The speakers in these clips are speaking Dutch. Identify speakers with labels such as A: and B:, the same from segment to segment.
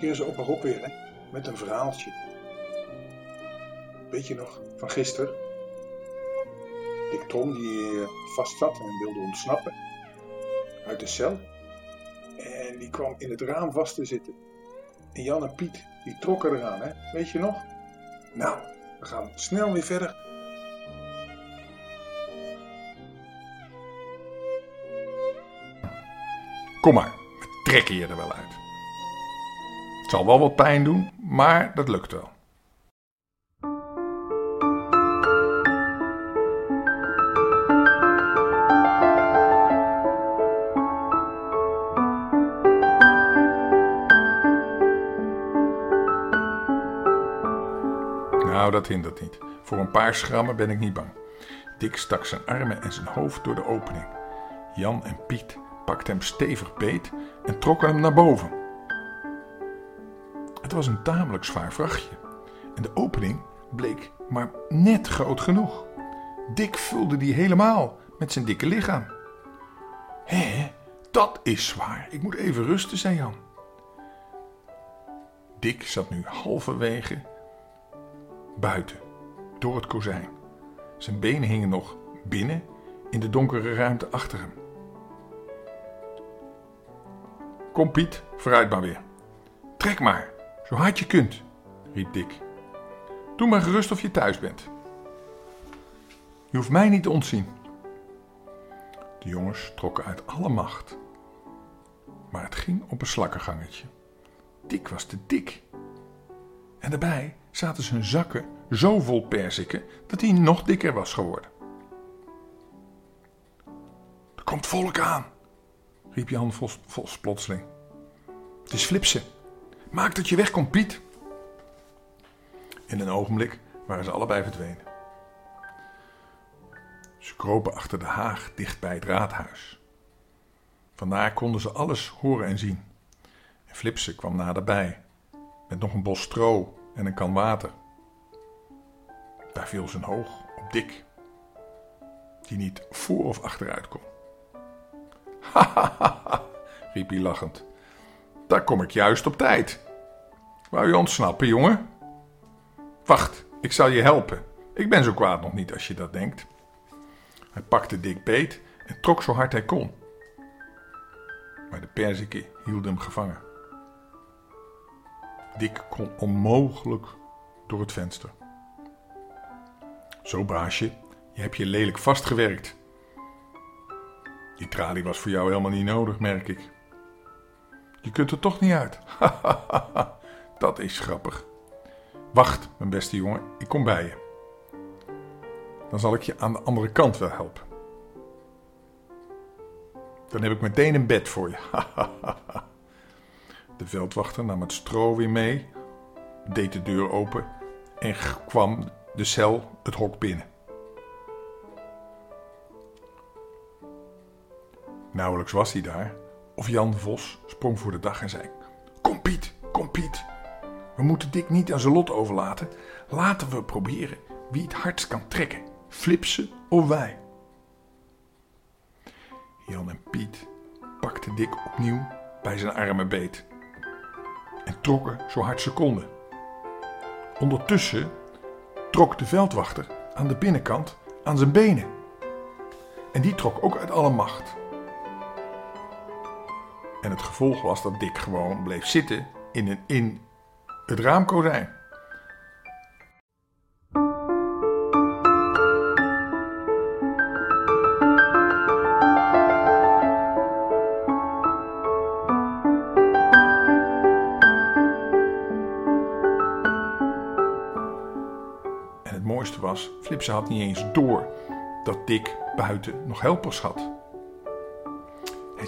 A: Hier is opa Rob weer, hè? Met een verhaaltje. Weet je nog, van gisteren? Dick Tom die eh, vast zat en wilde ontsnappen. Uit de cel. En die kwam in het raam vast te zitten. En Jan en Piet, die trokken eraan, hè? Weet je nog? Nou, we gaan snel weer verder.
B: Kom maar, trekken je er wel uit. Het zal wel wat pijn doen, maar dat lukt wel. Nou, dat hindert niet. Voor een paar schrammen ben ik niet bang. Dick stak zijn armen en zijn hoofd door de opening. Jan en Piet pakten hem stevig beet en trokken hem naar boven. Het was een tamelijk zwaar vrachtje en de opening bleek maar net groot genoeg. Dick vulde die helemaal met zijn dikke lichaam. Hé, dat is zwaar. Ik moet even rusten, zei Jan. Dick zat nu halverwege buiten, door het kozijn. Zijn benen hingen nog binnen in de donkere ruimte achter hem. Kom Piet, vooruit maar weer. Trek maar, zo hard je kunt, riep Dick. Doe maar gerust of je thuis bent. Je hoeft mij niet te ontzien. De jongens trokken uit alle macht. Maar het ging op een slakkengangetje. Dick was te dik. En daarbij zaten zijn zakken zo vol perziken dat hij nog dikker was geworden. Er komt volk aan, riep Jan Vos, Vos plotseling. Het is Flipsen. Maak dat je wegkomt, Piet. In een ogenblik waren ze allebei verdwenen. Ze kropen achter de haag dicht bij het raadhuis. Vandaar konden ze alles horen en zien. En Flipsen kwam naderbij, met nog een bos stro en een kan water. Daar viel zijn hoog op dik, die niet voor of achteruit kon. Riep hij lachend. Daar kom ik juist op tijd. Wou je ontsnappen, jongen? Wacht, ik zal je helpen. Ik ben zo kwaad nog niet als je dat denkt. Hij pakte Dick beet en trok zo hard hij kon. Maar de perziken hielden hem gevangen. Dick kon onmogelijk door het venster. Zo, baasje, je hebt je lelijk vastgewerkt. Die tralie was voor jou helemaal niet nodig, merk ik. Je kunt er toch niet uit. Dat is grappig. Wacht, mijn beste jongen, ik kom bij je. Dan zal ik je aan de andere kant wel helpen. Dan heb ik meteen een bed voor je. De veldwachter nam het stro weer mee, deed de deur open en kwam de cel het hok binnen. Nauwelijks was hij daar, of Jan Vos sprong voor de dag en zei: Kom Piet, kom Piet. We moeten Dick niet aan zijn lot overlaten. Laten we proberen wie het hardst kan trekken: Flipsen of wij. Jan en Piet pakten Dick opnieuw bij zijn armen beet en trokken zo hard ze konden. Ondertussen trok de veldwachter aan de binnenkant aan zijn benen. En die trok ook uit alle macht. En het gevolg was dat Dick gewoon bleef zitten in, een, in het raamkozijn. En het mooiste was, Flipse had niet eens door dat Dick buiten nog helpers had.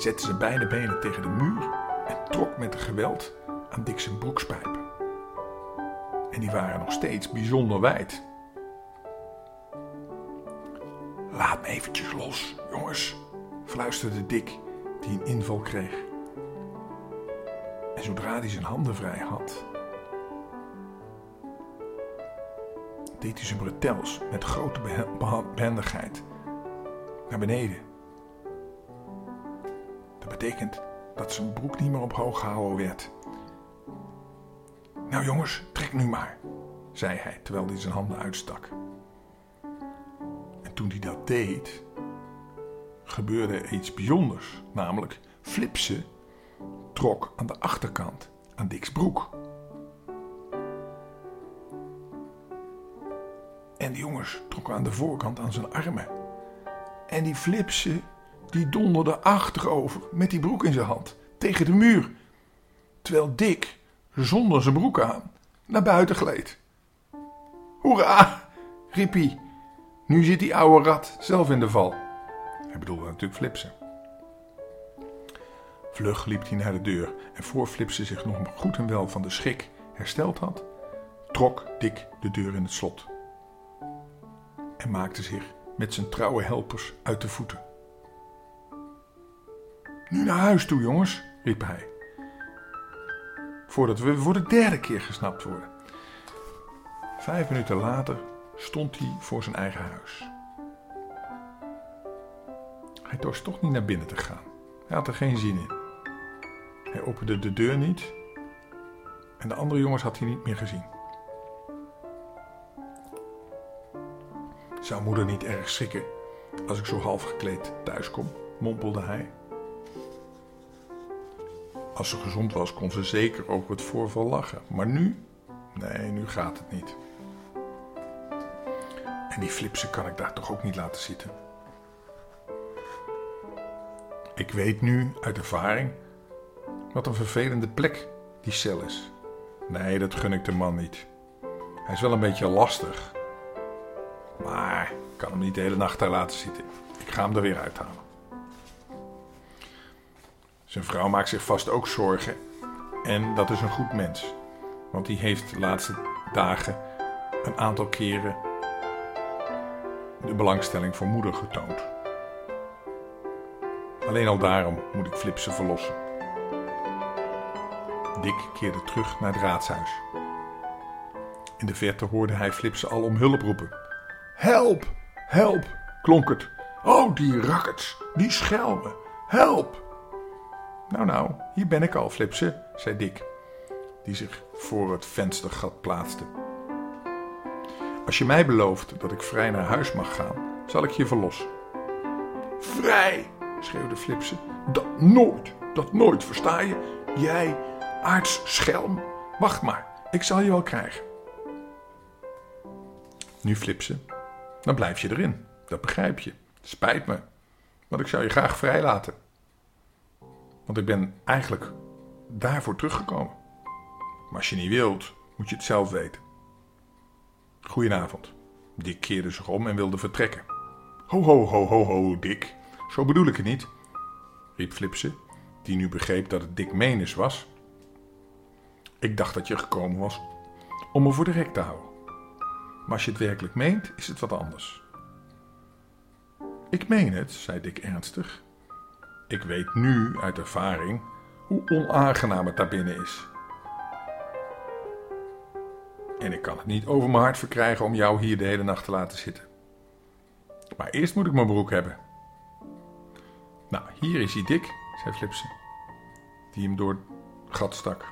B: Zette zijn beide benen tegen de muur en trok met geweld aan Dick zijn. En die waren nog steeds bijzonder wijd. Laat me eventjes los, jongens, fluisterde Dick, die een inval kreeg. En zodra hij zijn handen vrij had, deed hij zijn bretels met grote behendigheid naar beneden. Betekent dat zijn broek niet meer op hoog gehouden werd. Nou jongens, trek nu maar, zei hij terwijl hij zijn handen uitstak. En toen hij dat deed, gebeurde iets bijzonders, namelijk Flipse trok aan de achterkant aan Dick's broek. En die jongens trokken aan de voorkant aan zijn armen. En die Flipse, die donderde achterover met die broek in zijn hand tegen de muur. Terwijl Dick, zonder zijn broek aan, naar buiten gleed. Hoera, riep hij. Nu zit die oude rat zelf in de val. Hij bedoelde natuurlijk Flipse. Vlug liep hij naar de deur en voor Flipse zich nog goed en wel van de schrik hersteld had, trok Dick de deur in het slot en maakte zich met zijn trouwe helpers uit de voeten. Nu naar huis toe, jongens, riep hij. Voordat we voor de derde keer gesnapt worden. Vijf minuten later stond hij voor zijn eigen huis. Hij dorst toch niet naar binnen te gaan. Hij had er geen zin in. Hij opende de deur niet en de andere jongens had hij niet meer gezien. Zou moeder niet erg schrikken als ik zo half gekleed thuis kom? mompelde hij. Als ze gezond was, kon ze zeker over het voorval lachen. Maar nu? Nee, nu gaat het niet. En die flipsen kan ik daar toch ook niet laten zitten. Ik weet nu uit ervaring wat een vervelende plek die cel is. Nee, dat gun ik de man niet. Hij is wel een beetje lastig. Maar ik kan hem niet de hele nacht daar laten zitten. Ik ga hem er weer uithalen. Zijn vrouw maakt zich vast ook zorgen. En dat is een goed mens. Want die heeft de laatste dagen een aantal keren de belangstelling voor moeder getoond. Alleen al daarom moet ik Flipsen verlossen. Dick keerde terug naar het raadshuis. In de verte hoorde hij Flipsen al om hulp roepen. Help, help, klonk het. Oh, die rakkets, die schelmen, help! Nou, nou, hier ben ik al, Flipsen, zei Dick, die zich voor het venstergat plaatste. Als je mij belooft dat ik vrij naar huis mag gaan, zal ik je verlossen. Vrij, schreeuwde Flipsen. Dat nooit, dat nooit, versta je? Jij, aardsschelm, wacht maar, ik zal je wel krijgen. Nu Flipsen, dan blijf je erin, dat begrijp je. Spijt me, want ik zou je graag vrijlaten. Want ik ben eigenlijk daarvoor teruggekomen. Maar als je niet wilt, moet je het zelf weten. Goedenavond. Dick keerde zich om en wilde vertrekken. Ho, ho, ho, ho, ho, Dick. Zo bedoel ik het niet, riep Flipse, die nu begreep dat het Dick Menes was. Ik dacht dat je gekomen was om me voor de rek te houden. Maar als je het werkelijk meent, is het wat anders. Ik meen het, zei Dick ernstig. Ik weet nu uit ervaring hoe onaangenaam het daar binnen is. En ik kan het niet over mijn hart verkrijgen om jou hier de hele nacht te laten zitten. Maar eerst moet ik mijn broek hebben. Nou, hier is hij dik, zei Flipsen, die hem door het gat stak.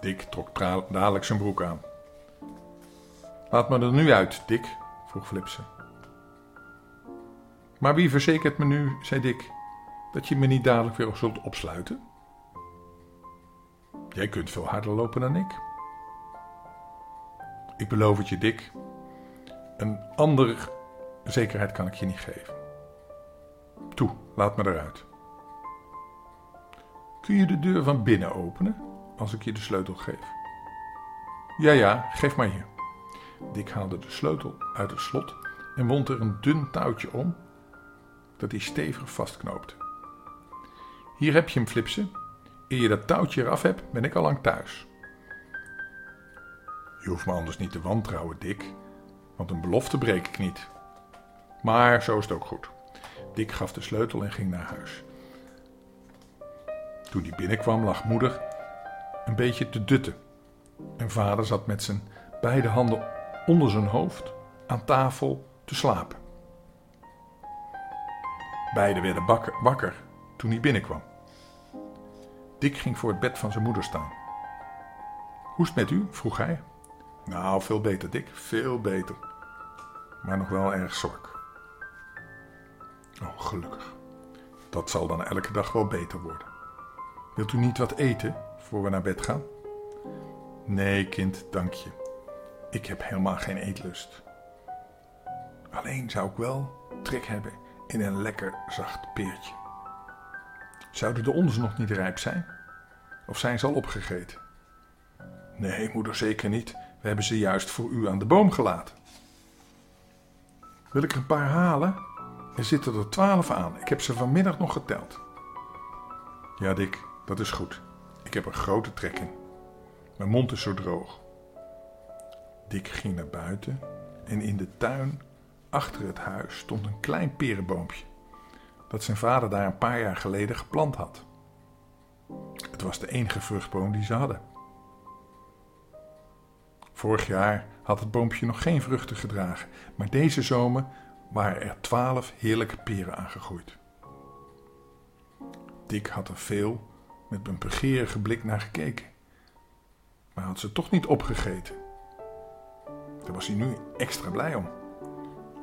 B: Dick trok dadelijk zijn broek aan. Laat me er nu uit, Dick, vroeg Flipsen. Maar wie verzekert me nu, zei Dick, dat je me niet dadelijk weer zult opsluiten? Jij kunt veel harder lopen dan ik. Ik beloof het je, Dick. Een andere zekerheid kan ik je niet geven. Toe, laat me eruit. Kun je de deur van binnen openen als ik je de sleutel geef? Ja, ja, geef maar hier. Dick haalde de sleutel uit het slot en wond er een dun touwtje om dat hij stevig vastknoopte. Hier heb je hem, Flipsen. Eer je dat touwtje eraf hebt, ben ik al lang thuis. Je hoeft me anders niet te wantrouwen, Dick, want een belofte breek ik niet. Maar zo is het ook goed. Dick gaf de sleutel en ging naar huis. Toen hij binnenkwam, lag moeder een beetje te dutten. En vader zat met zijn beide handen onder zijn hoofd aan tafel te slapen. Beiden werden wakker toen hij binnenkwam. Dick ging voor het bed van zijn moeder staan. Hoe is het met u? vroeg hij. Nou, veel beter, Dick, veel beter. Maar nog wel erg zwak. Oh, gelukkig. Dat zal dan elke dag wel beter worden. Wilt u niet wat eten voor we naar bed gaan? Nee, kind, dank je. Ik heb helemaal geen eetlust. Alleen zou ik wel trek hebben in een lekker zacht peertje. Zouden de onze nog niet rijp zijn? Of zijn ze al opgegeten? Nee, moeder, zeker niet. We hebben ze juist voor u aan de boom gelaten. Wil ik er een paar halen? Er zitten er twaalf aan. Ik heb ze vanmiddag nog geteld. Ja, Dick, dat is goed. Ik heb er grote trek in. Mijn mond is zo droog. Dick ging naar buiten en in de tuin achter het huis stond een klein perenboompje dat zijn vader daar een paar jaar geleden geplant had. Het was de enige vruchtboom die ze hadden. Vorig jaar had het boompje nog geen vruchten gedragen, maar deze zomer waren er twaalf heerlijke peren aangegroeid. Dick had er veel met een begeerige blik naar gekeken, maar had ze toch niet opgegeten. Daar was hij nu extra blij om,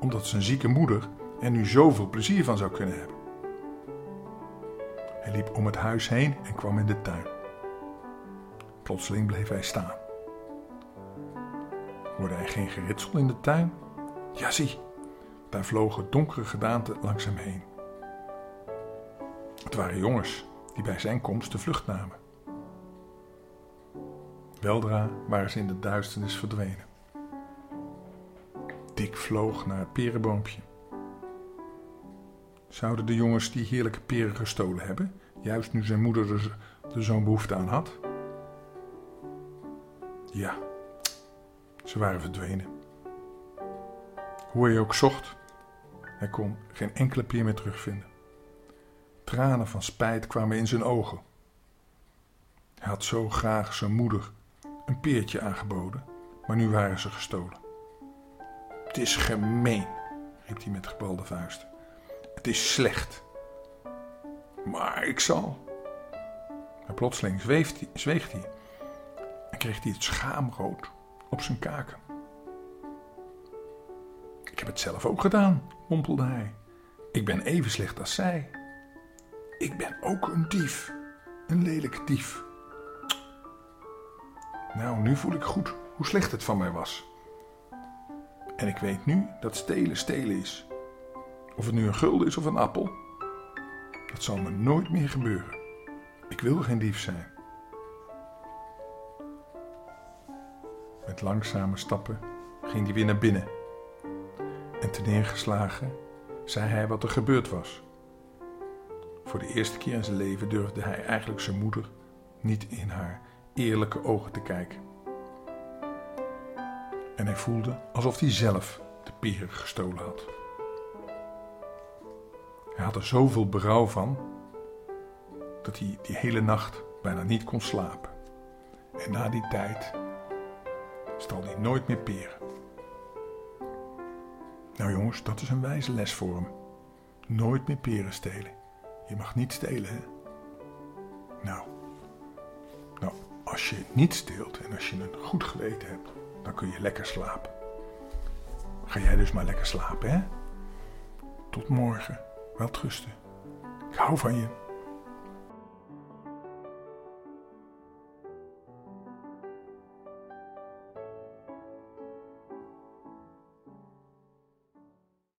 B: omdat zijn zieke moeder er nu zoveel plezier van zou kunnen hebben. Hij liep om het huis heen en kwam in de tuin. Plotseling bleef hij staan. Hoorde hij geen geritsel in de tuin? Ja, zie, daar vlogen donkere gedaanten langs hem heen. Het waren jongens die bij zijn komst de vlucht namen. Weldra waren ze in de duisternis verdwenen. Dick vloog naar het perenboompje. Zouden de jongens die heerlijke peren gestolen hebben, juist nu zijn moeder er, er zo'n behoefte aan had? Ja, ze waren verdwenen. Hoe hij ook zocht, hij kon geen enkele peer meer terugvinden. Tranen van spijt kwamen in zijn ogen. Hij had zo graag zijn moeder een peertje aangeboden, maar nu waren ze gestolen. Het is gemeen, riep hij met gebalde vuisten. Het is slecht. Maar ik zal. Maar plotseling zweeft hij, zweegt hij en kreeg hij het schaamrood op zijn kaken. Ik heb het zelf ook gedaan, mompelde hij. Ik ben even slecht als zij. Ik ben ook een dief, een lelijke dief. Nou, nu voel ik goed hoe slecht het van mij was. En ik weet nu dat stelen stelen is. Of het nu een gulden is of een appel, dat zal me nooit meer gebeuren. Ik wil geen dief zijn. Met langzame stappen ging hij weer naar binnen. En te neergeslagen zei hij wat er gebeurd was. Voor de eerste keer in zijn leven durfde hij eigenlijk zijn moeder niet in haar eerlijke ogen te kijken. En hij voelde alsof hij zelf de peren gestolen had. Hij had er zoveel berouw van dat hij die hele nacht bijna niet kon slapen. En na die tijd stal hij nooit meer peren. Nou jongens, dat is een wijze les voor hem. Nooit meer peren stelen. Je mag niet stelen, hè? Nou, nou, als je niet steelt en als je een goed geweten hebt, dan kun je lekker slapen. Ga jij dus maar lekker slapen, hè? Tot morgen. Welterusten. Ik hou van je.